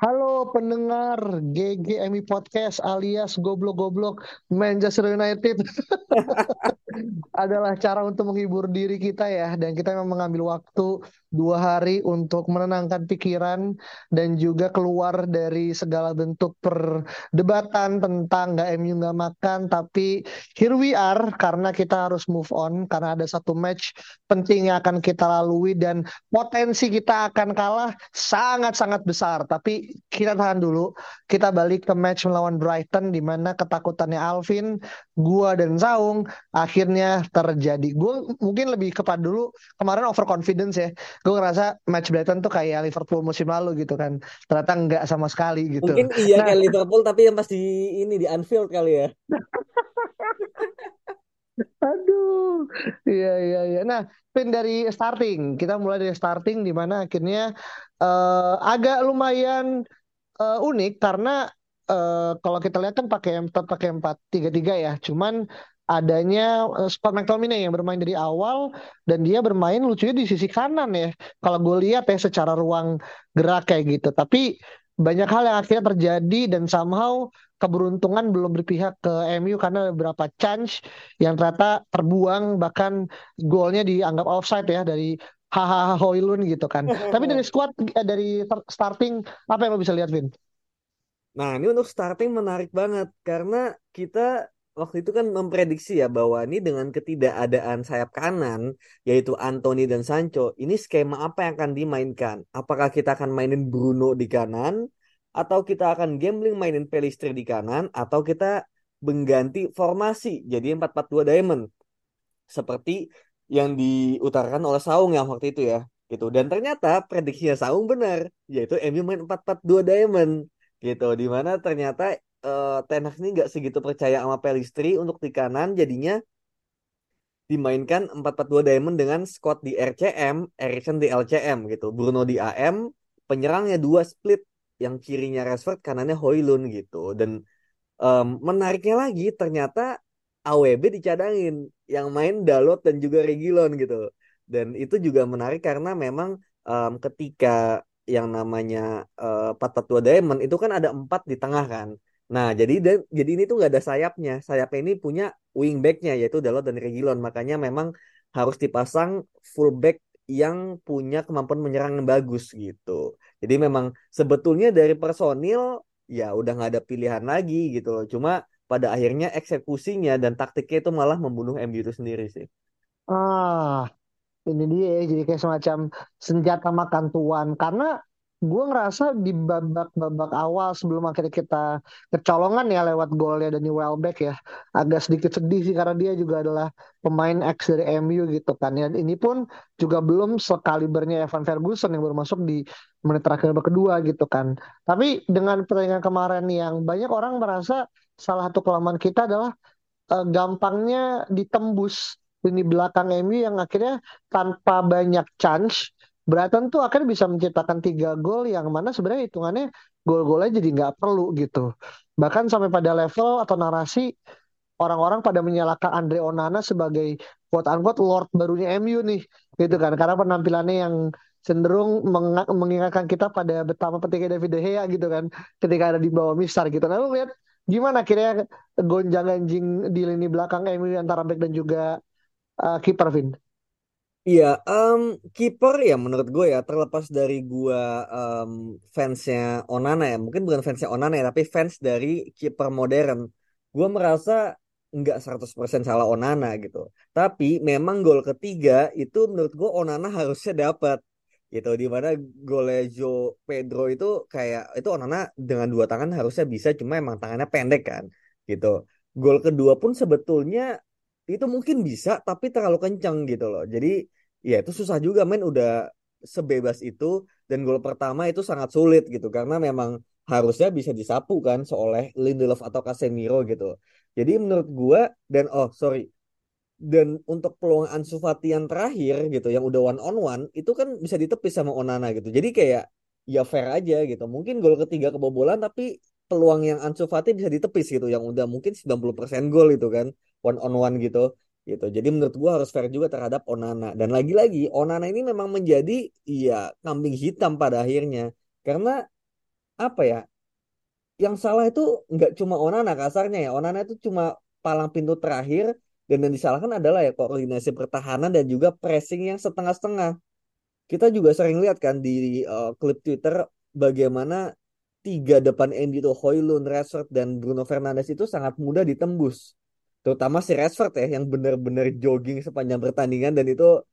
Halo pendengar GGMI Podcast alias Goblok-Goblok Manchester United. Adalah cara untuk menghibur diri kita ya dan kita memang mengambil waktu dua hari untuk menenangkan pikiran dan juga keluar dari segala bentuk perdebatan tentang nggak MU nggak makan. Tapi here we are karena kita harus move on karena ada satu match penting yang akan kita lalui dan potensi kita akan kalah sangat-sangat besar. Tapi kita tahan dulu. Kita balik ke match melawan Brighton di mana ketakutannya Alvin gua dan Saung akhirnya terjadi. Gua mungkin lebih kepada dulu kemarin overconfidence ya gue ngerasa match Brighton tuh kayak Liverpool musim lalu gitu kan. Ternyata enggak sama sekali gitu. Mungkin iya Nah, kayak Liverpool tapi yang pasti ini di Anfield kali ya. aduh. Iya iya iya. Nah pin dari starting. Kita mulai dari starting di mana akhirnya eh, agak lumayan eh, unik karena eh, kalau kita lihat kan pakai tetap pakai empat tiga tiga ya. Cuman adanya eh, Scott McTominay yang bermain dari awal dan dia bermain lucunya di sisi kanan ya. Kalau gue lihat ya secara ruang gerak kayak gitu. Tapi banyak hal yang akhirnya terjadi dan somehow keberuntungan belum berpihak ke MU karena beberapa chance yang ternyata terbuang bahkan golnya dianggap offside ya dari hahaha Hoylun gitu kan. Tapi dari squad eh, dari starting apa yang lo bisa lihat Vin? Nah, ini untuk starting menarik banget karena kita waktu itu kan memprediksi ya bahwa ini dengan ketidakadaan sayap kanan yaitu Anthony dan Sancho, ini skema apa yang akan dimainkan? Apakah kita akan mainin Bruno di kanan atau kita akan gambling mainin Pelistri di kanan atau kita mengganti formasi jadi 4-4-2 diamond seperti yang diutarakan oleh Saung yang waktu itu ya gitu. Dan ternyata prediksinya Saung benar yaitu MU main 4-4-2 diamond gitu di mana ternyata eh, Ten Hag ini nggak segitu percaya sama Pelistri untuk di kanan jadinya dimainkan 4-4-2 diamond dengan Scott di RCM, Erikson di LCM gitu. Bruno di AM, penyerangnya dua split yang kirinya Rashford, kanannya Hoylund gitu. Dan em, menariknya lagi ternyata AWB dicadangin yang main Dalot dan juga Reguilon gitu. Dan itu juga menarik karena memang em, ketika yang namanya eh, 4-4-2 diamond itu kan ada empat di tengah kan. Nah, jadi dan- jadi ini tuh nggak ada sayapnya. Sayapnya ini punya wingbacknya yaitu Dalot dan Reguilon. Makanya memang harus dipasang fullback yang punya kemampuan menyerang yang bagus gitu. Jadi memang sebetulnya dari personil ya udah nggak ada pilihan lagi gitu loh. Cuma pada akhirnya eksekusinya dan taktiknya itu malah membunuh MU itu sendiri sih. Ah, ini dia ya, jadi kayak semacam senjata makan tuan. Karena gue ngerasa di babak-babak awal sebelum akhirnya kita kecolongan ya lewat golnya Danny Welbeck ya, agak sedikit sedih sih karena dia juga adalah pemain X dari MU gitu kan. Ya, ini pun juga belum sekalibernya Evan Ferguson yang baru masuk di menit terakhir babak kedua gitu kan. Tapi dengan pertandingan kemarin yang banyak orang merasa salah satu kelemahan kita adalah eh, gampangnya ditembus lini belakang MU yang akhirnya tanpa banyak chance Brighton tuh akhirnya bisa menciptakan tiga gol yang mana sebenarnya hitungannya gol-golnya jadi nggak perlu gitu. Bahkan sampai pada level atau narasi orang-orang pada menyalahkan Andre Onana sebagai quote unquote Lord barunya MU nih gitu kan karena penampilannya yang cenderung menga- mengingatkan kita pada betapa pentingnya David De Gea gitu kan ketika ada di bawah Mistar gitu. Nah lu lihat gimana akhirnya gonjang-ganjing di lini belakang MU antara back dan juga uh, kiper Vin? Iya, em, kiper ya menurut gue ya terlepas dari gue em, fansnya Onana ya, mungkin bukan fansnya Onana ya, tapi fans dari kiper modern. Gue merasa nggak 100% salah Onana gitu. Tapi memang gol ketiga itu menurut gue Onana harusnya dapat gitu. Di mana golnya Joe Pedro itu kayak itu Onana dengan dua tangan harusnya bisa, cuma emang tangannya pendek kan gitu. Gol kedua pun sebetulnya itu mungkin bisa tapi terlalu kencang gitu loh. Jadi ya itu susah juga men udah sebebas itu dan gol pertama itu sangat sulit gitu karena memang harusnya bisa disapu kan seoleh Lindelof atau Casemiro gitu. Jadi menurut gua dan oh sorry dan untuk peluang Ansu Fati yang terakhir gitu yang udah one on one itu kan bisa ditepis sama Onana gitu. Jadi kayak ya fair aja gitu. Mungkin gol ketiga kebobolan tapi peluang yang Ansu Fati bisa ditepis gitu yang udah mungkin 90% gol itu kan one on one gitu gitu. Jadi menurut gua harus fair juga terhadap Onana. Dan lagi-lagi Onana ini memang menjadi ya kambing hitam pada akhirnya. Karena apa ya yang salah itu nggak cuma Onana kasarnya ya. Onana itu cuma palang pintu terakhir. Dan yang disalahkan adalah ya koordinasi pertahanan dan juga pressing yang setengah-setengah. Kita juga sering lihat kan di uh, klip Twitter bagaimana tiga depan MU itu Højlund, Rashford dan Bruno Fernandes itu sangat mudah ditembus terutama si Rashford ya yang benar-benar jogging sepanjang pertandingan dan itu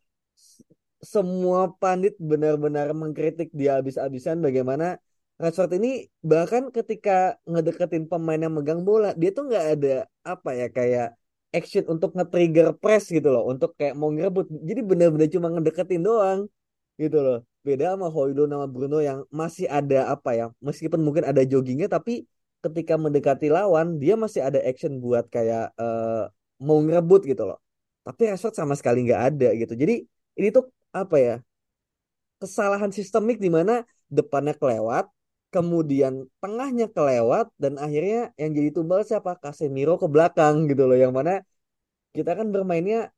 semua pandit benar-benar mengkritik dia habis-habisan bagaimana Rashford ini bahkan ketika ngedeketin pemain yang megang bola dia tuh nggak ada apa ya kayak action untuk nge-trigger press gitu loh untuk kayak mau ngerebut. Jadi benar-benar cuma ngedeketin doang gitu loh. Beda sama Højlund sama Bruno yang masih ada apa ya meskipun mungkin ada joggingnya tapi ketika mendekati lawan dia masih ada action buat kayak uh, mau ngerebut gitu loh. Tapi Rashford sama sekali nggak ada gitu. Jadi ini tuh apa ya kesalahan sistemik di mana depannya kelewat kemudian tengahnya kelewat dan akhirnya yang jadi tumbal siapa? Casemiro ke belakang gitu loh yang mana kita kan bermainnya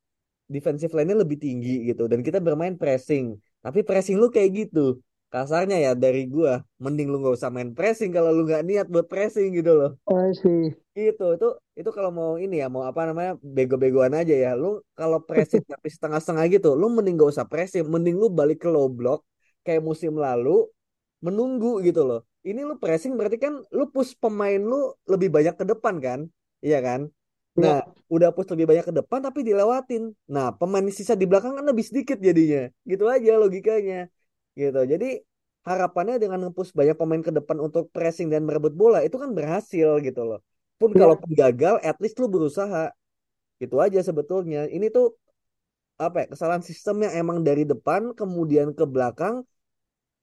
defensive line-nya lebih tinggi gitu. Dan kita bermain pressing. Tapi pressing lu kayak gitu kasarnya ya dari gua mending lu nggak usah main pressing kalau lu nggak niat buat pressing gitu loh. Oh sih. itu itu itu kalau mau ini ya mau apa namanya bego-begoan aja ya. Lu kalau pressing tapi setengah-setengah gitu lu mending gak usah pressing mending lu balik ke low block kayak musim lalu menunggu gitu loh. Ini lu pressing berarti kan lu push pemain lu lebih banyak ke depan kan? Iya kan? Nah Ya, udah push lebih banyak ke depan tapi dilewatin. Nah pemain sisa di belakang kan lebih sedikit jadinya. Gitu aja logikanya gitu. Jadi harapannya dengan nge-push banyak pemain ke depan untuk pressing dan merebut bola itu kan berhasil gitu loh. Pun ya. kalaupun gagal at least lu berusaha. Gitu aja sebetulnya. Ini tuh apa ya kesalahan sistem yang emang dari depan kemudian ke belakang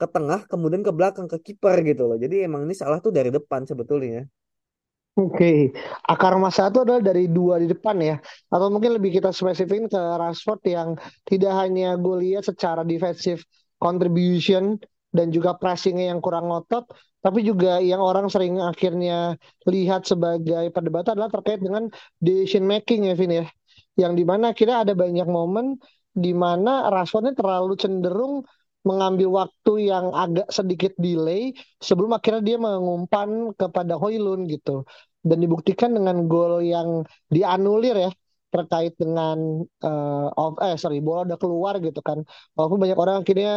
ke tengah kemudian ke belakang ke kiper gitu loh. Jadi emang ini salah tuh dari depan sebetulnya. Oke, akar masalah itu adalah dari dua di depan ya, atau mungkin lebih kita spesifikin ke Rashford yang tidak hanya gue lihat secara defensive contribution dan juga pressingnya yang kurang ngotot, tapi juga yang orang sering akhirnya lihat sebagai perdebatan adalah terkait dengan decision making ya, Vin ya, yang di mana kita ada banyak momen di mana Rashford ini terlalu cenderung mengambil waktu yang agak sedikit delay sebelum akhirnya dia mengumpan kepada Højlund gitu. Dan dibuktikan dengan gol yang dianulir ya terkait dengan eh off eh sorry bola udah keluar gitu kan. Walaupun banyak orang akhirnya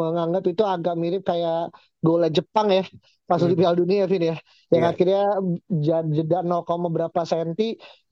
menganggap itu agak mirip kayak gol Jepang ya pas di Hmm, Piala Dunia Vin ya. Yang ya akhirnya jeda 0, berapa senti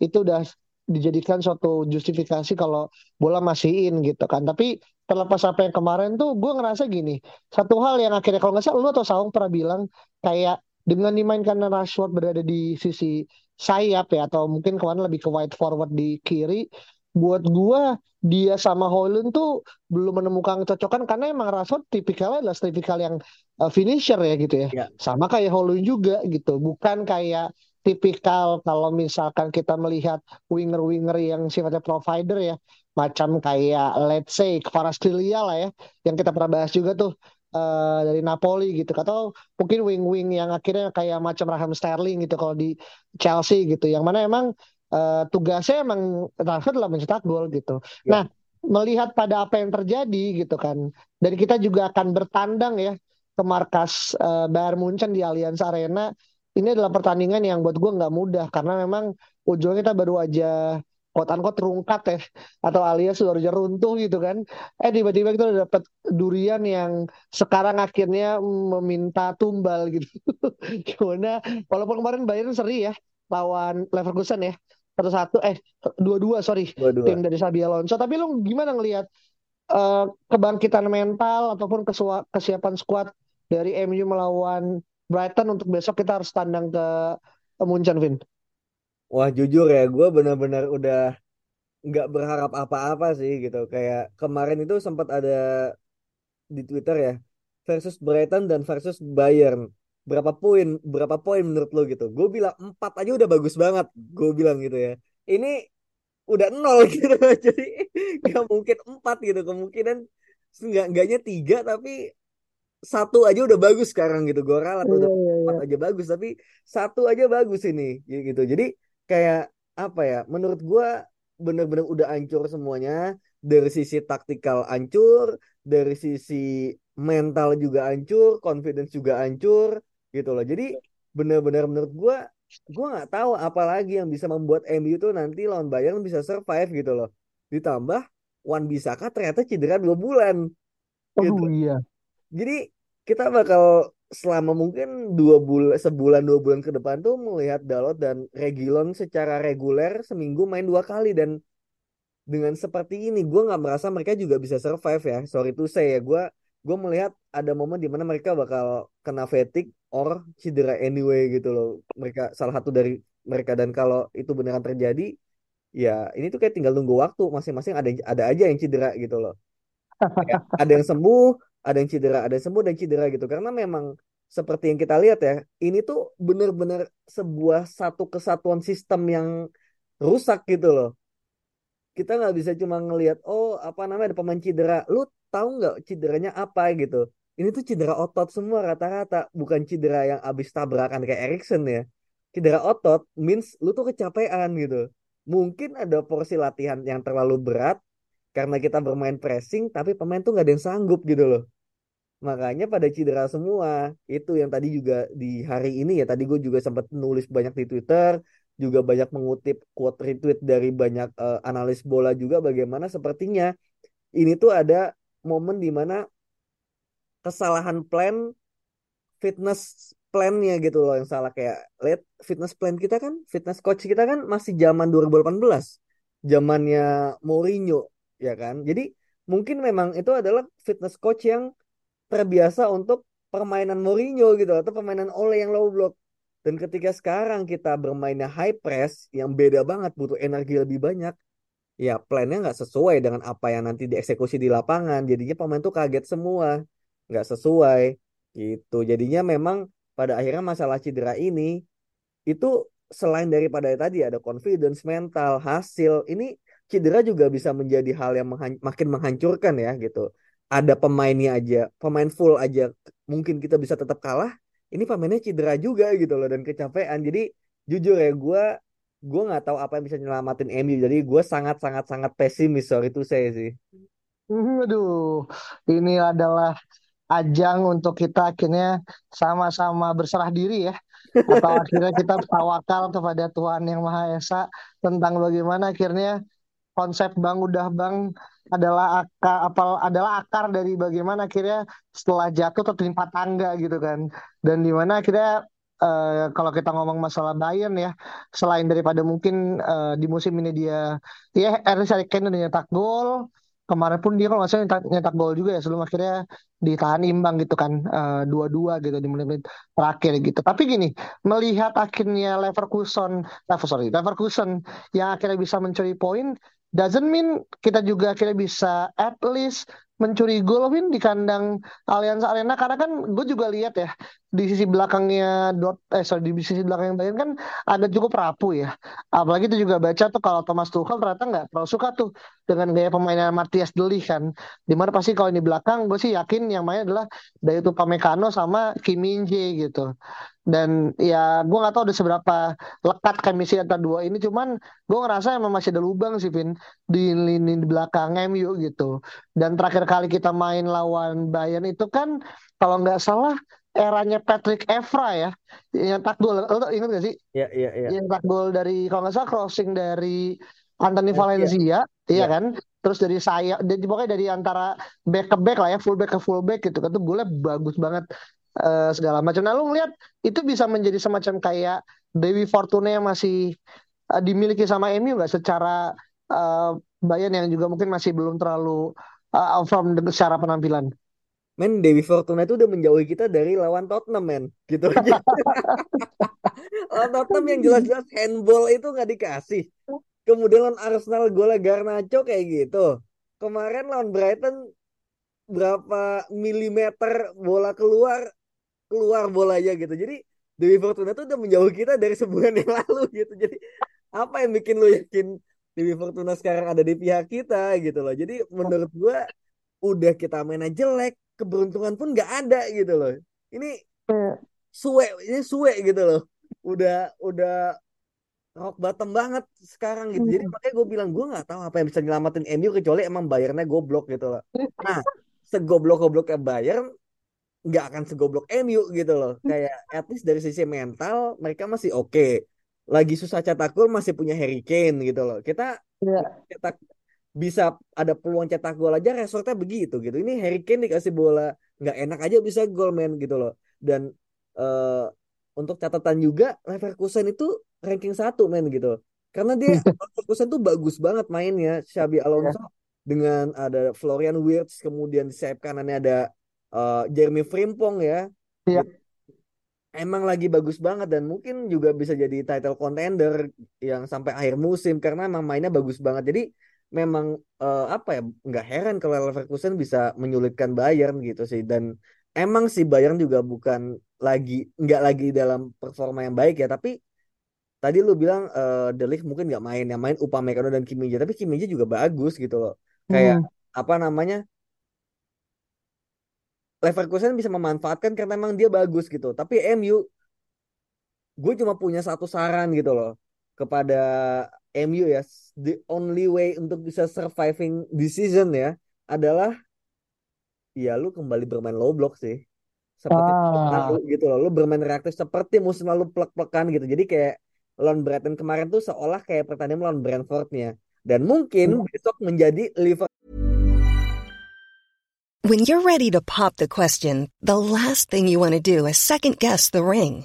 itu udah dijadikan suatu justifikasi kalau bola masih in gitu kan. Tapi terlepas apa yang kemarin tuh gue ngerasa gini satu hal yang akhirnya kalau nggak salah lu atau Saung pernah bilang kayak dengan dimainkan Rashford berada di sisi sayap ya atau mungkin kemarin lebih ke wide forward di kiri. Buat gua dia sama Højlund tuh belum menemukan kecocokan karena emang Rashford tipikalnya adalah tipikal yang uh, finisher ya gitu ya. Ya sama kayak Højlund juga gitu. Bukan kayak tipikal kalau misalkan kita melihat winger-winger yang sifatnya provider ya. Macam kayak let's say Kvaratskhelia lah ya yang kita pernah bahas juga tuh eh, dari Napoli gitu atau mungkin wing-wing yang akhirnya kayak macam Raheem Sterling gitu kalau di Chelsea gitu yang mana emang eh, tugasnya emang Rashford adalah mencetak gol gitu. Ya. Nah melihat pada apa yang terjadi gitu kan dan kita juga akan bertandang ya ke markas eh, Bayern Munchen di Allianz Arena ini adalah pertandingan yang buat gue nggak mudah karena memang ujungnya kita baru aja quote unquote terungkat ya atau alias aja runtuh gitu kan. Eh tiba-tiba kita udah dapet durian yang sekarang akhirnya meminta tumbal gitu. Gimana? Walaupun kemarin Bayern seri ya lawan Leverkusen ya satu-satu eh dua-dua sorry dua-dua. tim dari Xabi Alonso. Tapi lu gimana ngelihat eh, kebangkitan mental ataupun kesiapan skuad dari MU melawan Brighton untuk besok kita harus tandang ke Munchen, Vin. Wah jujur ya gue benar-benar udah nggak berharap apa-apa sih gitu. Kayak kemarin itu sempat ada di Twitter ya versus Brighton dan versus Bayern. Berapa poin? Berapa poin menurut lo gitu? Gue bilang empat aja udah bagus banget. Gue bilang gitu ya. Ini udah nol gitu. Jadi nggak mungkin empat gitu. Kemungkinan nggak enggaknya tiga tapi satu aja udah bagus sekarang gitu. Gue ralat Iya, udah iya, empat iya. aja bagus tapi satu aja bagus ini gitu. Jadi kayak apa ya? Menurut gue bener-bener udah hancur semuanya dari sisi taktikal hancur, dari sisi mental juga hancur, confidence juga hancur gitu loh. Jadi bener-bener menurut gue, gue nggak tahu apa lagi yang bisa membuat MU itu nanti lawan Bayern bisa survive gitu loh. Ditambah Wan Bisaka ternyata cedera dua bulan gitu. Oh iya. Jadi kita bakal selama mungkin dua bulan, sebulan dua bulan ke depan tuh melihat Dalot dan Reguilon secara reguler seminggu main dua kali dan dengan seperti ini gue nggak merasa mereka juga bisa survive ya. Sorry to say ya gue gue melihat ada momen di mana mereka bakal kena fatigue or cedera anyway gitu loh. Mereka salah satu dari mereka. Dan kalau itu beneran terjadi ya ini tuh kayak tinggal nunggu waktu. Masing-masing ada ada aja yang cedera gitu loh. Kayak ada yang sembuh ada yang cedera ada yang sembuh dan cedera gitu. Karena memang seperti yang kita lihat ya ini tuh bener-bener sebuah satu kesatuan sistem yang rusak gitu loh. Kita nggak bisa cuma ngelihat oh apa namanya ada pemain cedera. Lu tahu nggak cederanya apa gitu? Ini tuh cedera otot semua rata-rata. Bukan cedera yang abis tabrakan kayak Erikson ya. Cedera otot means lu tuh kecapean gitu. Mungkin ada porsi latihan yang terlalu berat karena kita bermain pressing tapi pemain tuh nggak ada yang sanggup gitu loh makanya pada cedera semua. Itu yang tadi juga di hari ini ya tadi gue juga sempat nulis banyak di Twitter juga banyak mengutip quote retweet dari banyak eh, analis bola juga bagaimana sepertinya ini tuh ada momen di mana kesalahan plan fitness plan-nya gitu loh yang salah. Kayak lihat fitness plan kita kan fitness coach kita kan masih zaman 2018 zamannya Mourinho ya kan? Jadi mungkin memang itu adalah fitness coach yang terbiasa untuk permainan Mourinho gitu atau permainan Ole yang low block. Dan ketika sekarang kita bermainnya high press yang beda banget butuh energi lebih banyak ya plannya nggak sesuai dengan apa yang nanti dieksekusi di lapangan. Jadinya pemain tuh kaget semua nggak sesuai gitu. Jadinya memang pada akhirnya masalah cedera ini itu selain daripada tadi ada confidence mental hasil ini cedera juga bisa menjadi hal yang menghan- makin menghancurkan ya gitu ada pemainnya aja pemain full aja mungkin kita bisa tetap kalah ini pemainnya cedera juga gitu loh dan kecapean. Jadi jujur ya gue gue nggak tahu apa yang bisa nyelamatin MU jadi gue sangat sangat sangat pesimis sorry itu saya sih. Hmm, Aduh, ini adalah ajang untuk kita akhirnya sama-sama berserah diri ya. Atau akhirnya kita tawakal kepada Tuhan Yang Maha Esa tentang bagaimana akhirnya konsep Bang Udah Bang adalah akar apa adalah akar dari bagaimana akhirnya setelah jatuh tertimpa tangga gitu kan. Dan di mana akhirnya eh, kalau kita ngomong masalah Bayern ya, selain daripada mungkin eh, di musim ini dia ya Ernest Kane udah nyetak gol, kemarin pun dia kalau nggak salah nyetak, gol juga ya sebelum akhirnya ditahan imbang gitu kan eh, dua-dua gitu di menit-menit terakhir gitu. Tapi gini, melihat akhirnya Leverkusen, Lever, sorry, Leverkusen yang akhirnya bisa mencuri poin, doesn't mean kita juga akhirnya bisa at least mencuri gol Win di kandang Allianz Arena karena kan gue juga lihat ya di sisi belakangnya dot eh sorry di sisi belakang Bayern kan ada cukup rapuh ya. Apalagi itu juga baca tuh kalau Thomas Tuchel ternyata nggak terlalu suka tuh dengan gaya permainan Matthias De Ligt kan di mana pasti kalau di belakang gue sih yakin yang main adalah Dayot Upamecano sama Kim Min Jae gitu. Dan ya gue nggak tahu udah seberapa lekat chemistry antara dua ini cuman gue ngerasa emang masih ada lubang sih Vin di lini di belakang MU gitu. Dan terakhir kali kita main lawan Bayern itu kan kalau nggak salah eranya Patrick Evra ya yang tak gol lo ingat gak sih ya ya ya yang tak gol dari kalau nggak salah crossing dari Anthony Valencia. Valencia iya Ya. kan terus dari saya dari pokoknya dari antara back ke back lah ya full back ke full back gitu kan tuh golnya bagus banget eh, segala macam nah lu ngeliat itu bisa menjadi semacam kayak Dewi Fortuna yang masih eh, dimiliki sama MU nggak secara eh, Bayern yang juga mungkin masih belum terlalu uh, from secara penampilan. Men Dewi Fortuna itu udah menjauhi kita dari lawan Tottenham men. Gitu aja. Lawan Tottenham yang jelas-jelas handball itu nggak dikasih. Kemudian lawan Arsenal golnya Garnacho kayak gitu. Kemarin lawan Brighton berapa milimeter bola keluar keluar bolanya gitu. Jadi Dewi Fortuna tuh udah menjauh kita dari sebulan yang lalu gitu. Jadi apa yang bikin lo yakin Dewi Fortuna sekarang ada di pihak kita gitu loh. Jadi menurut gua udah kita mainnya jelek keberuntungan pun nggak ada gitu loh. Ini suwe ini suwe gitu loh. Udah udah rock bottom banget sekarang gitu. Jadi makanya gue bilang gue nggak tahu apa yang bisa nyelamatin MU kecuali emang Bayernnya goblok gitu loh. Nah segoblok gobloknya Bayern nggak akan segoblok MU gitu loh. Kayak at least dari sisi mental mereka masih oke. Okay. lagi susah cetak gol masih punya Harry Kane gitu loh. Kita Iya. cetak bisa ada peluang cetak gol aja resortnya begitu gitu. Ini Harry Kane dikasih bola nggak enak aja bisa gol men gitu loh. Dan eh, untuk catatan juga Leverkusen itu ranking satu men gitu. Karena dia Leverkusen tuh bagus banget mainnya Xabi Alonso dengan ada Florian Wirtz kemudian di sayap kanannya ada eh, Jeremy Frimpong ya. Iya. emang lagi bagus banget dan mungkin juga bisa jadi title contender yang sampai akhir musim karena emang mainnya bagus banget. Jadi memang eh, apa ya nggak heran kalau Leverkusen bisa menyulitkan Bayern gitu sih. Dan emang sih Bayern juga bukan lagi nggak lagi dalam performa yang baik ya. Tapi tadi lu bilang eh De Ligt mungkin nggak main yang main Upamecano dan Kim Min-jae tapi Kim Min-jae juga bagus gitu loh. Kayak Hmm. apa namanya Leverkusen bisa memanfaatkan karena emang dia bagus gitu. Tapi MU gue cuma punya satu saran gitu loh kepada MU ya the only way untuk bisa surviving this season ya adalah ya lu kembali bermain low block sih. Seperti Ah. lalu gitu loh lu bermain reaktif seperti musim lalu plek-plekan gitu. Jadi kayak lawan Brighton kemarin tuh seolah kayak pertandingan lawan Brentfordnya. Dan mungkin besok menjadi Liverpool. When you're ready to pop the question, the last thing you want to do is second guess the ring.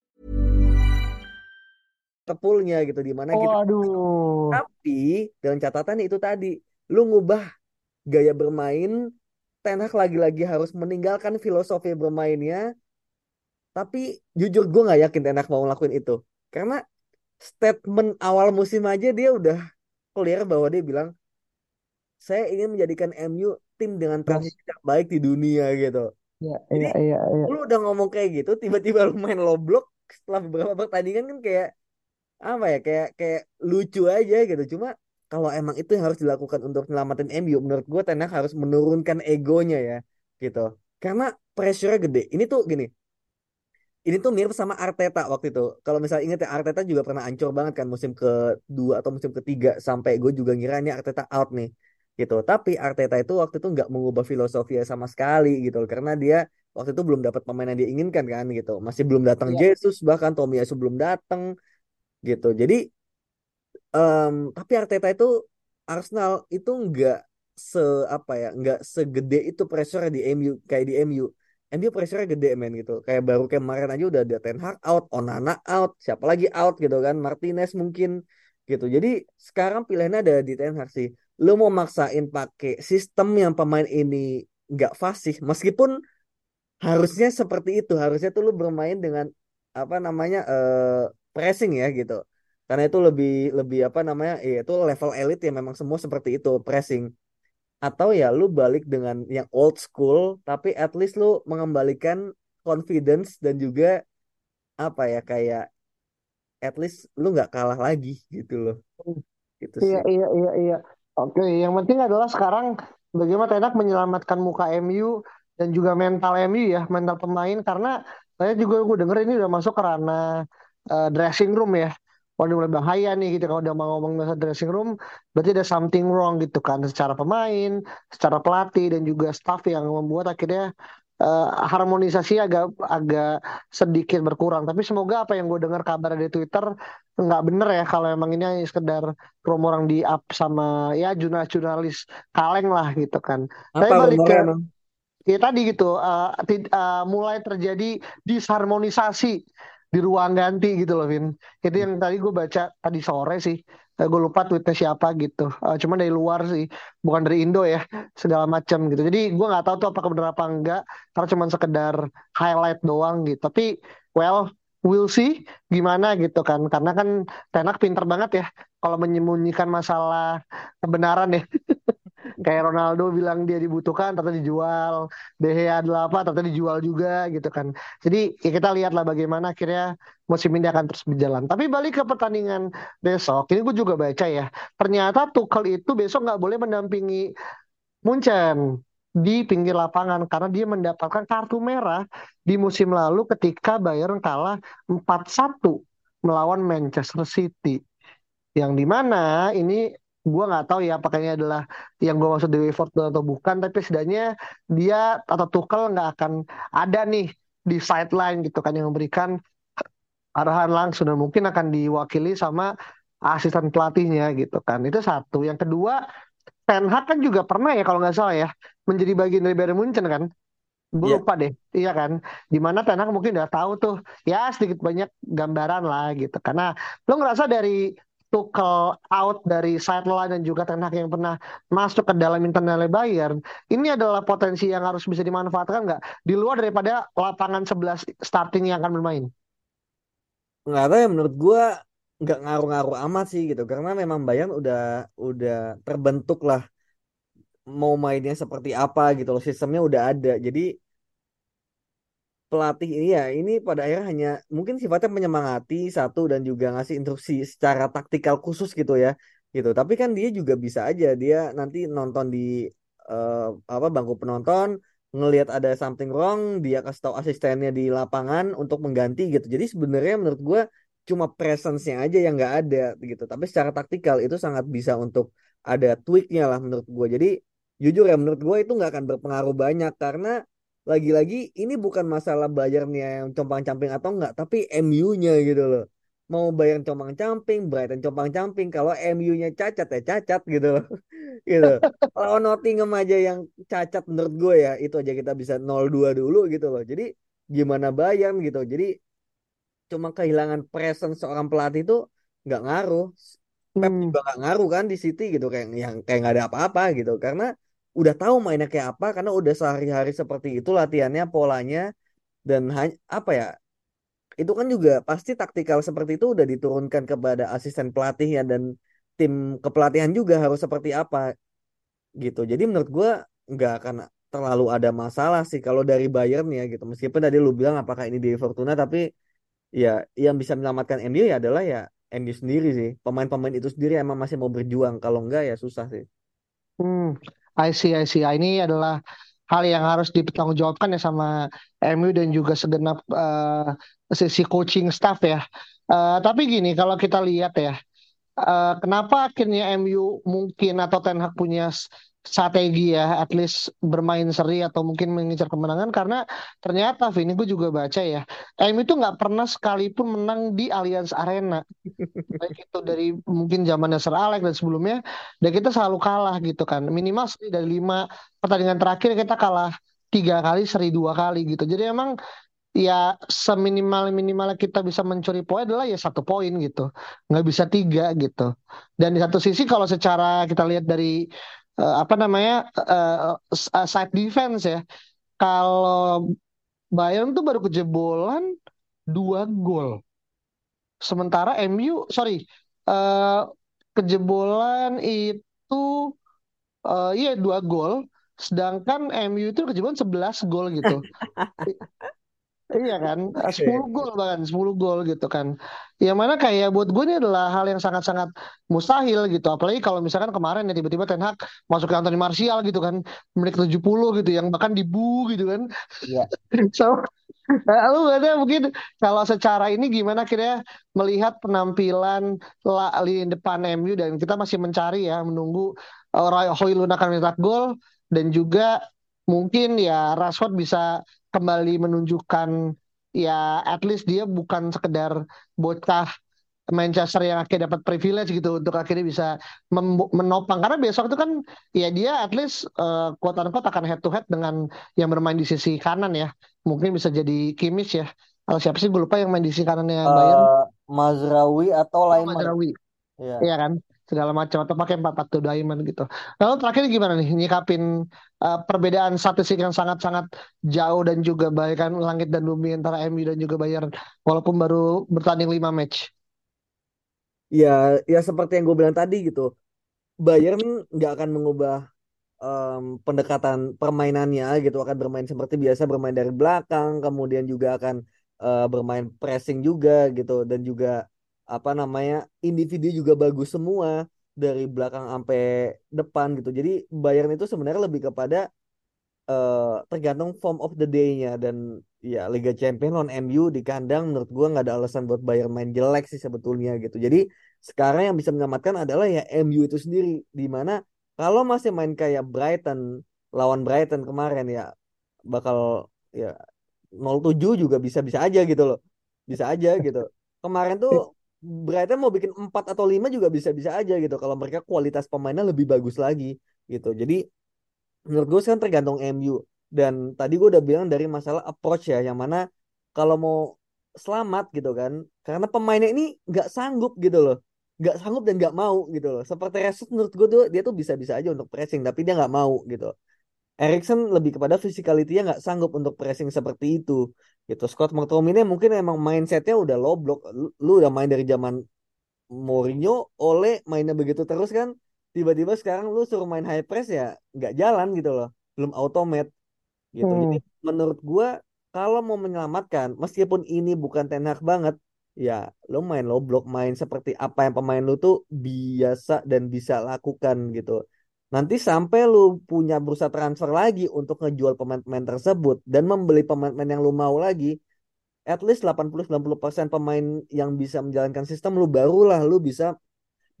Gitu di mana kita Waduh. tapi dengan catatan itu tadi lu ngubah gaya bermain Ten Hag lagi-lagi harus meninggalkan filosofi bermainnya tapi jujur gue nggak yakin Ten Hag mau ngelakuin itu karena statement awal musim aja dia udah clear bahwa dia bilang saya ingin menjadikan MU tim dengan transisi terbaik di dunia gitu Iya, iya, iya, iya. lu udah ngomong kayak gitu tiba-tiba lu main low block setelah beberapa pertandingan kan kayak apa ya kayak kayak lucu aja gitu. Cuma kalau emang itu yang harus dilakukan untuk menyelamatin MU menurut gue Ten Hag harus menurunkan egonya ya gitu. Karena pressure gede. Ini tuh gini ini tuh mirip sama Arteta waktu itu. Kalau misalnya inget ya Arteta juga pernah ancur banget kan musim kedua atau musim ketiga sampai gue juga ngira ini Arteta out nih gitu. Tapi Arteta itu waktu itu nggak mengubah filosofi sama sekali gitu karena dia waktu itu belum dapat pemain yang dia inginkan kan gitu. Masih belum datang Iya. Jesus bahkan Tomiyasu belum datang gitu. Jadi em, tapi Arteta itu Arsenal itu nggak se apa ya nggak segede itu pressure di MU kayak di MU MU pressure gede men gitu. Kayak baru kemarin aja udah ada Ten Hag out Onana out siapa lagi out gitu kan. Martinez mungkin gitu. Jadi sekarang pilihannya ada di Ten Hag sih. Lu mau maksain pakai sistem yang pemain ini nggak fasih meskipun harusnya seperti itu. Harusnya tuh lu bermain dengan apa namanya eh pressing ya gitu. Karena itu lebih lebih apa namanya ya itu level elit ya memang semua seperti itu pressing. Atau ya lu balik dengan yang old school tapi at least lu mengembalikan confidence dan juga apa ya kayak at least lu nggak kalah lagi gitu loh. Gitu Iya, sih. iya, iya, iya. Oke, yang penting adalah sekarang bagaimana Ten Hag menyelamatkan muka MU dan juga mental MU ya, mental pemain. Karena saya juga gue denger ini udah masuk ke ranah eh, dressing room ya. Wah, udah mulai bahaya nih gitu kalau udah mau ngomong masalah dressing room, berarti ada something wrong gitu kan secara pemain, secara pelatih dan juga staff yang membuat akhirnya eh, harmonisasi agak agak sedikit berkurang. Tapi semoga apa yang gue dengar kabar di Twitter nggak bener ya kalau emang ini hanya sekedar rumor yang di up sama ya jurnalis-jurnalis kaleng lah gitu kan. Tapi Apa balik ke emang? ya tadi gitu ti- eh, mulai terjadi disharmonisasi di ruang ganti gitu loh Vin. Itu yang tadi gue baca tadi sore sih. Eh, gue lupa tweetnya siapa gitu. Eh, cuman dari luar sih, bukan dari Indo ya, segala macam gitu. Jadi gue nggak tahu tuh apakah benar apa enggak, karena cuman sekedar highlight doang gitu. Tapi well, we'll see gimana gitu kan. Karena kan Tenak pinter banget ya kalau menyembunyikan masalah kebenaran ya. Kayak Ronaldo bilang dia dibutuhkan, ternyata dijual. De Gea adalah apa, ternyata dijual juga gitu kan. Jadi ya kita lihatlah bagaimana akhirnya musim ini akan terus berjalan. Tapi balik ke pertandingan besok, ini gue juga baca ya. Ternyata Tuchel itu besok nggak boleh mendampingi Munchen di pinggir lapangan karena dia mendapatkan kartu merah di musim lalu ketika Bayern kalah 4-1 melawan Manchester City. Yang di mana ini gua nggak tahu ya apakah ini adalah yang gua maksud Dewi Fortuna atau bukan, tapi setidaknya dia atau Tuchel nggak akan ada nih di sideline gitu kan yang memberikan arahan langsung dan mungkin akan diwakili sama asisten pelatihnya gitu kan. Itu satu. Yang kedua, Ten Hag kan juga pernah ya kalau nggak salah ya menjadi bagian dari Bayern Munchen kan. Gue Iya. lupa deh, iya kan. Di mana Ten Hag mungkin udah tahu tuh, ya sedikit banyak gambaran lah gitu. Karena lo ngerasa dari Tuchel out dari sideline dan juga Ten Hag yang pernah masuk ke dalam internal Bayern, ini adalah potensi yang harus bisa dimanfaatkan nggak? Di luar daripada lapangan 11 starting yang akan bermain. nggak tahu ya menurut gua nggak ngaruh-ngaruh amat sih gitu karena memang Bayern udah udah terbentuk lah mau mainnya seperti apa gitu loh sistemnya udah ada jadi pelatih ini ya ini pada akhirnya hanya mungkin sifatnya menyemangati satu dan juga ngasih instruksi secara taktikal khusus gitu ya gitu. Tapi kan dia juga bisa aja dia nanti nonton di eh, apa bangku penonton ngelihat ada something wrong dia kasih tahu asistennya di lapangan untuk mengganti gitu. Jadi sebenarnya menurut gue cuma presence-nya aja yang nggak ada gitu. Tapi secara taktikal itu sangat bisa untuk ada tweaknya lah menurut gue jadi jujur ya menurut gue itu nggak akan berpengaruh banyak karena lagi-lagi ini bukan masalah Bayernnya yang compang-camping atau enggak, tapi MU-nya gitu loh. Mau Bayern compang-camping, Brighton compang-camping, kalau MU-nya cacat ya cacat gitu loh. gitu. Kalau Nottingham aja yang cacat menurut gue ya, itu aja kita bisa 0-2 dulu gitu loh. Jadi gimana Bayern gitu. Jadi cuma kehilangan presence seorang pelatih itu nggak ngaruh. Pep Hmm. juga nggak ngaruh kan di City gitu kayak yang kayak nggak ada apa-apa gitu karena udah tahu mainnya kayak apa karena udah sehari-hari seperti itu latihannya polanya dan hanya apa ya itu kan juga pasti taktikal seperti itu udah diturunkan kepada asisten pelatihnya dan tim kepelatihan juga harus seperti apa gitu. Jadi menurut gua nggak akan terlalu ada masalah sih kalau dari Bayern ya gitu. Meskipun tadi lu bilang apakah ini di Fortuna tapi ya yang bisa menyelamatkan MU ya adalah ya MU sendiri sih. Pemain-pemain itu sendiri emang masih mau berjuang. Kalau enggak ya susah sih. Hmm, I see, I see. Ah, Ini adalah hal yang harus dipertanggungjawabkan ya sama MU dan juga segenap eh, sisi coaching staff ya. Eh, tapi gini, kalau kita lihat ya, eh, kenapa akhirnya MU mungkin atau Ten Hag punya strategi ya, at least bermain seri atau mungkin mengincar kemenangan. Karena ternyata, Vini, gue juga baca ya, MU itu nggak pernah sekalipun menang di Allianz Arena. Baik itu dari mungkin zamannya Sir Alex dan sebelumnya dan kita selalu kalah gitu kan. Minimal seri dari lima pertandingan terakhir kita kalah tiga kali seri dua kali gitu. Jadi emang ya seminimal minimalnya kita bisa mencuri poin adalah ya satu poin gitu. Nggak bisa tiga gitu. Dan di satu sisi kalau secara kita lihat dari eh, apa namanya eh, side defense ya. Kalau Bayern tuh baru kejebolan dua gol. Sementara MU, sorry, eh, kejebolan itu eh iya dua gol, sedangkan MU itu kejebolan 11 gol gitu. Iya kan, 10 gol bahkan 10 gol gitu kan. Yang mana kayak buat gue ini adalah hal yang sangat-sangat mustahil gitu. Apalagi kalau misalkan kemarin ya tiba-tiba Ten Hag masuk ke Anthony Martial gitu kan, menit 70 gitu yang bahkan dibu gitu kan. Iya. So, lalu ada mungkin kalau secara ini gimana kira melihat penampilan la- lini depan MU dan kita masih mencari ya menunggu uh, Roy Højlund akan mencetak gol dan juga mungkin ya Rashford bisa kembali menunjukkan ya at least dia bukan sekedar bocah Manchester yang akhirnya dapat privilege gitu untuk akhirnya bisa menopang. Karena besok itu kan ya dia at least uh, quote unquote akan head to head dengan yang bermain di sisi kanan ya. Mungkin bisa jadi Kimmich ya. Atau siapa sih gue lupa yang main di sisi kanannya Bayern. Eh, Mazraoui atau oh, Laiman. Mazraoui. Iya. Iya kan segala macam atau pakai empat empat diamond gitu. Lalu terakhir gimana nih nyikapin uh, perbedaan statistik yang sangat-sangat jauh dan juga bagaikan langit dan bumi antara MU dan juga Bayern walaupun baru bertanding 5 match. Ya, ya seperti yang gue bilang tadi gitu. Bayern nggak akan mengubah em, pendekatan permainannya gitu. Akan bermain seperti biasa, bermain dari belakang, kemudian juga akan eh, bermain pressing juga gitu. Dan juga apa namanya individu juga bagus semua dari belakang sampai depan gitu. Jadi Bayern itu sebenarnya lebih kepada eh, tergantung form of the day-nya dan ya Liga Champions lawan MU di kandang menurut gua nggak ada alasan buat Bayern main jelek sih sebetulnya gitu. Jadi sekarang yang bisa menyelamatkan adalah ya MU itu sendiri di mana kalau masih main kayak Brighton lawan Brighton kemarin ya bakal ya 07 juga bisa-bisa aja gitu loh. Bisa aja gitu. Kemarin tuh Brighton mau bikin 4 atau 5 juga bisa-bisa aja gitu. Kalau mereka kualitas pemainnya lebih bagus lagi gitu. Jadi menurut gue sekarang tergantung MU dan tadi gue udah bilang dari masalah approach ya yang mana kalau mau selamat gitu kan karena pemainnya ini nggak sanggup gitu loh. Nggak sanggup dan nggak mau gitu loh. Seperti Rashford menurut gue tuh dia tuh bisa-bisa aja untuk pressing tapi dia nggak mau gitu Erikson lebih kepada physicality-nya nggak sanggup untuk pressing seperti itu. Gitu. Scott McTominay mungkin emang mindsetnya udah low block. Lu, lu udah main dari zaman Mourinho oleh mainnya begitu terus kan. Tiba-tiba sekarang lu suruh main high press ya nggak jalan gitu loh. Belum automate. Gitu. Jadi Hmm. menurut gua kalau mau menyelamatkan meskipun ini bukan Ten Hag banget ya lu main low block main seperti apa yang pemain lu tuh biasa dan bisa lakukan gitu nanti sampai lu punya bursa transfer lagi untuk ngejual pemain-pemain tersebut dan membeli pemain-pemain yang lu mau lagi at least 80-90% pemain yang bisa menjalankan sistem lu barulah lu bisa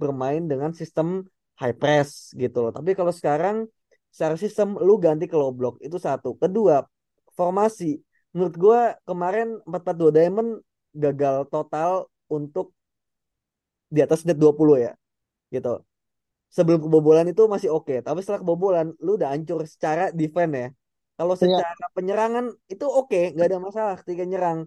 bermain dengan sistem high press gitu loh. Tapi kalau sekarang secara sistem lu ganti ke low block itu satu. Kedua, formasi. Menurut gua kemarin 4-4-2 Diamond gagal total untuk di atas menit 20 ya gitu. Sebelum kebobolan itu masih oke, tapi setelah kebobolan lu udah hancur secara defense ya. Kalau Iya. secara penyerangan itu oke, nggak ada masalah ketika nyerang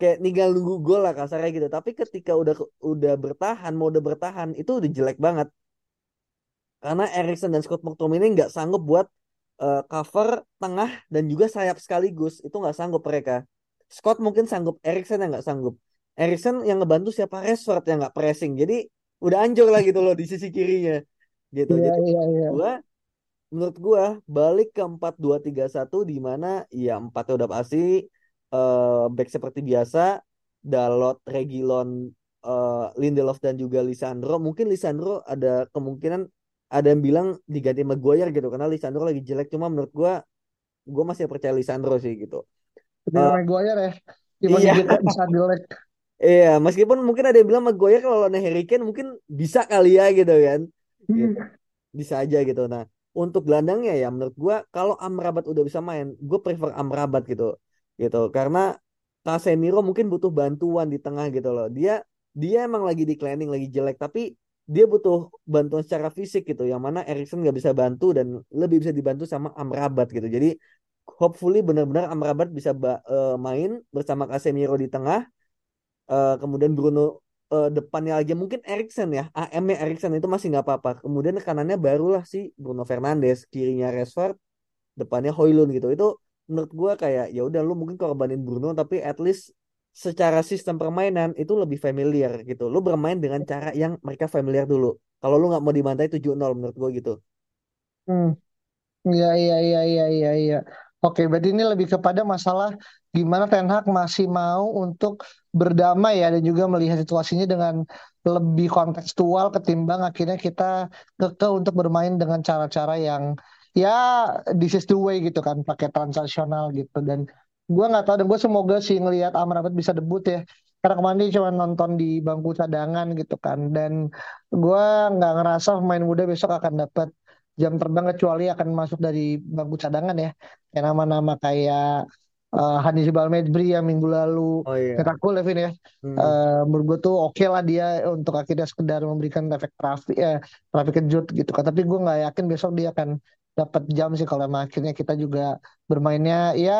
kayak tinggal nunggu gol lah kasarnya gitu. Tapi ketika udah udah bertahan, mode bertahan itu udah jelek banget. Karena Erikson dan Scott McTominay nggak sanggup buat eh, cover tengah dan juga sayap sekaligus. Itu nggak sanggup mereka. Scott mungkin sanggup, Erikson yang nggak sanggup. Erikson yang ngebantu siapa Rashford yang nggak pressing. Jadi udah hancur lah gitu loh di sisi kirinya. Gitu. Iya, Jadi iya, iya. gua menurut gua balik ke 4-2-3-1 di mana ya empatnya udah pasti eh back seperti biasa Dalot, Regilon, eh, Lindelof dan juga Lisandro. Mungkin Lisandro ada kemungkinan ada yang bilang diganti Maguire gitu karena Lisandro lagi jelek cuma menurut gua gua masih percaya Lisandro sih gitu. Tapi Eh, Maguire ya gimana iya. bisa jelek. Iya, meskipun mungkin ada yang bilang Maguire kalau lawan Harry Kane mungkin bisa kali ya gitu kan. Gitu. Hmm. Bisa aja gitu. Nah, untuk gelandangnya ya menurut gua kalau Amrabat udah bisa main, gue prefer Amrabat gitu. Gitu. Karena Casemiro mungkin butuh bantuan di tengah gitu loh. Dia dia emang lagi declining, lagi jelek tapi dia butuh bantuan secara fisik gitu. Yang mana Erikson nggak bisa bantu dan lebih bisa dibantu sama Amrabat gitu. Jadi hopefully benar-benar Amrabat bisa ba- eh, main bersama Casemiro di tengah Eh, kemudian Bruno eh, depannya lagi mungkin Erikson ya. AM-nya Erikson itu masih nggak apa-apa. Kemudian kanannya barulah si Bruno Fernandes. Kirinya Rashford depannya Højlund gitu. Itu menurut gua kayak ya udah lu mungkin korbanin Bruno tapi at least secara sistem permainan itu lebih familiar gitu. Lu bermain dengan cara yang mereka familiar dulu. Kalau lu nggak mau dibantai 7-0 menurut gua gitu. Hmm. Iya, iya, iya, iya, iya, iya. Oke, berarti ini lebih kepada masalah gimana Ten Hag masih mau untuk berdamai ya dan juga melihat situasinya dengan lebih kontekstual ketimbang akhirnya kita keke untuk bermain dengan cara-cara yang ya this is the way gitu kan, pakai transaksional gitu. Dan gue nggak tahu dan gue semoga sih ngelihat Amrabat bisa debut ya. Karena kemarin dia cuma nonton di bangku cadangan gitu kan. Dan gue nggak ngerasa pemain muda besok akan dapat jam terbang kecuali akan masuk dari bangku cadangan ya kayak nama-nama kayak uh, Hani Balmedri yang minggu lalu Oh iya. aku Levin ya Hmm. uh, menurut gue tuh oke lah dia untuk akhirnya sekedar memberikan efek trafik eh, trafik kejut gitu kan tapi gue nggak yakin besok dia akan dapat jam sih kalau akhirnya kita juga bermainnya ya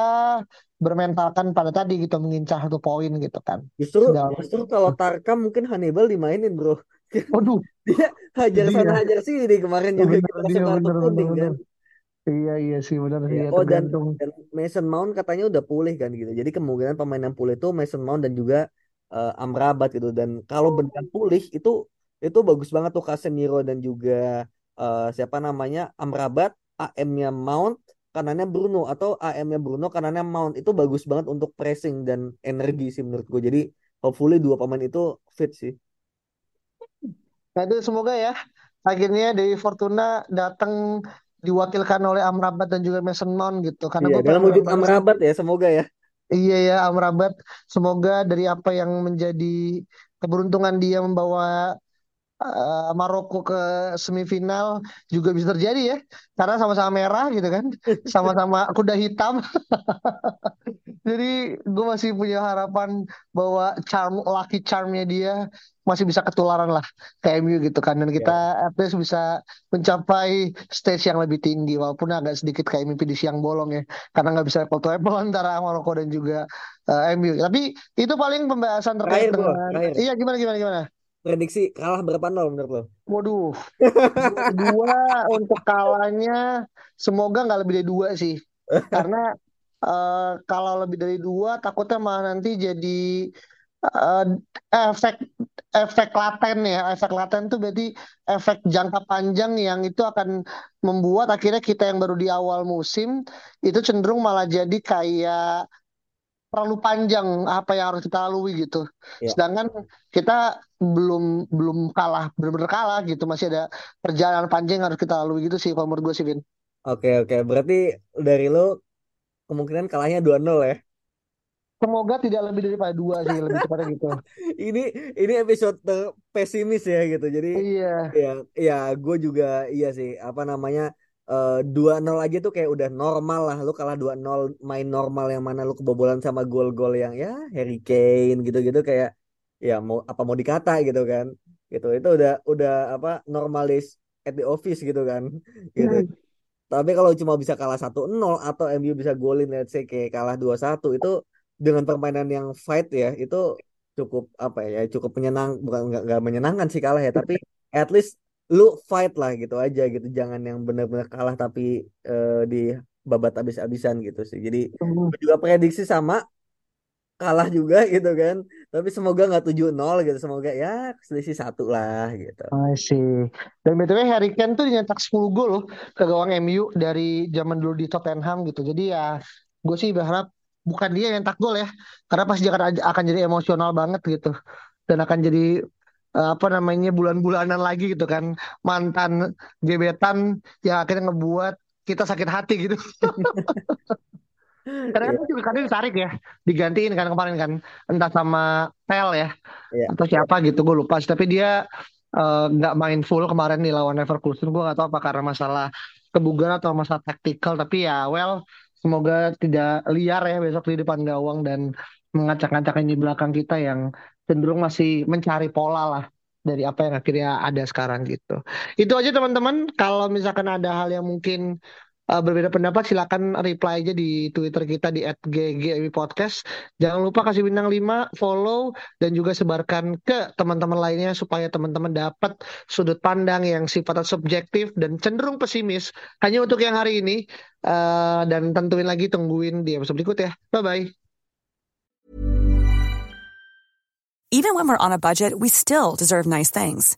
bermentalkan pada tadi gitu mengincar satu poin gitu kan Justru justru kalau Tarkam mungkin Hannibal dimainin bro. waduh Dia hajar Dia. sana hajar sini kemarin juga bener kita dia bener kan. iya iya sih bener sih Iya. ya Oh dan dan Mason Mount katanya udah pulih kan gitu. Jadi kemungkinan pemain yang pulih itu Mason Mount dan juga eh, Amrabat gitu. Dan kalau beneran pulih itu itu bagus banget tuh Casemiro dan juga eh, siapa namanya Amrabat, AM-nya Mount, kanannya Bruno atau AM-nya Bruno, kanannya Mount itu bagus banget untuk pressing dan energi sih menurut gue. Jadi hopefully dua pemain itu fit sih. Nah itu semoga ya akhirnya dari Fortuna datang diwakilkan oleh Amrabat dan juga Mason Mount gitu. Karena Iya, dalam wujud. Amrabat ya semoga ya. Iya ya Amrabat. Semoga dari apa yang menjadi keberuntungan dia membawa eh, Maroko ke semifinal juga bisa terjadi ya. Karena sama-sama merah gitu kan. Sama-sama kuda hitam. Jadi gue masih punya harapan bahwa charm, lucky charmnya dia masih bisa ketularan lah ke MU gitu kan. Dan kita at least bisa mencapai stage yang lebih tinggi. Walaupun agak sedikit kayak mimpi di siang bolong ya. Karena nggak bisa apple to apple antara Maroko dan juga eh, MU. Tapi itu paling pembahasan terkait Terakhir bro, dengan... terakhir. Iya gimana, gimana, gimana? Prediksi kalah berapa nol menurut lo? Waduh, dua untuk kalahnya semoga nggak lebih dari dua sih. Karena eh, kalau lebih dari dua takutnya malah nanti jadi eh, efek efek laten ya. Efek laten itu berarti efek jangka panjang yang itu akan membuat akhirnya kita yang baru di awal musim itu cenderung malah jadi kayak terlalu panjang apa yang harus kita lalui gitu. Ya. Sedangkan kita belum belum kalah, benar-benar kalah gitu. Masih ada perjalanan panjang yang harus kita lalui gitu sih kalau menurut gue sih, Vin. Oke oke, berarti dari lo kemungkinan kalahnya 2-0 ya. Semoga tidak lebih daripada dua sih, lebih tepatnya gitu. Ini ini episode pesimis ya gitu. Jadi Iya, ya ya gue juga iya sih apa namanya eh, dua nol aja tuh kayak udah normal lah. Lu kalah 2-0 main normal yang mana lu kebobolan sama gol-gol yang ya Harry Kane gitu-gitu kayak ya mau apa mau dikata gitu kan. Gitu. Itu udah udah apa normalis at the office gitu kan. Gitu. Tapi kalau cuma bisa kalah 1-0 atau MU bisa golin let's say kayak kalah 2-1 itu dengan permainan yang fight ya itu cukup apa ya cukup menyenang bukan nggak nggak menyenangkan sih kalah ya tapi at least lu fight lah gitu aja gitu jangan yang benar-benar kalah tapi eh, di babat habis-habisan gitu sih. Jadi juga prediksi sama kalah juga gitu kan. Tapi semoga nggak 7-0 gitu. Semoga ya selisih satu lah gitu. I see. Dan BTW Harry Kane tuh nyetak 10 gol loh ke gawang MU dari zaman dulu di Tottenham gitu. Jadi ya gue sih berharap bukan dia yang nyetak gol ya. Karena pasti akan, akan jadi emosional banget gitu. Dan akan jadi eh, apa namanya bulan-bulanan lagi gitu kan. Mantan gebetan yang akhirnya ngebuat kita sakit hati gitu. Karena kan juga kadang ditarik ya. Digantiin kan kemarin kan. Entah sama Tel ya. iya. Atau siapa gitu gue lupa. Tapi dia eh, nggak main full kemarin nih lawan Leverkusen. Gue nggak tahu apa karena masalah kebugaran atau masalah taktikal. Tapi ya well semoga tidak liar ya besok di depan gawang dan mengacak-ngacaknya di belakang kita yang cenderung masih mencari pola lah dari apa yang akhirnya ada sekarang gitu. Itu aja teman-teman. Kalau misalkan ada hal yang mungkin uh, berbeda pendapat silakan reply aja di Twitter kita di @ggmi podcast. Jangan lupa kasih bintang 5, follow dan juga sebarkan ke teman-teman lainnya supaya teman-teman dapat sudut pandang yang sifatnya subjektif dan cenderung pesimis hanya untuk yang hari ini. Uh, dan tentuin lagi tungguin di episode berikut ya. Bye bye. Even when we're on a budget, we still deserve nice things.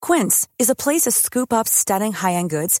Quince is a place to scoop up stunning high-end goods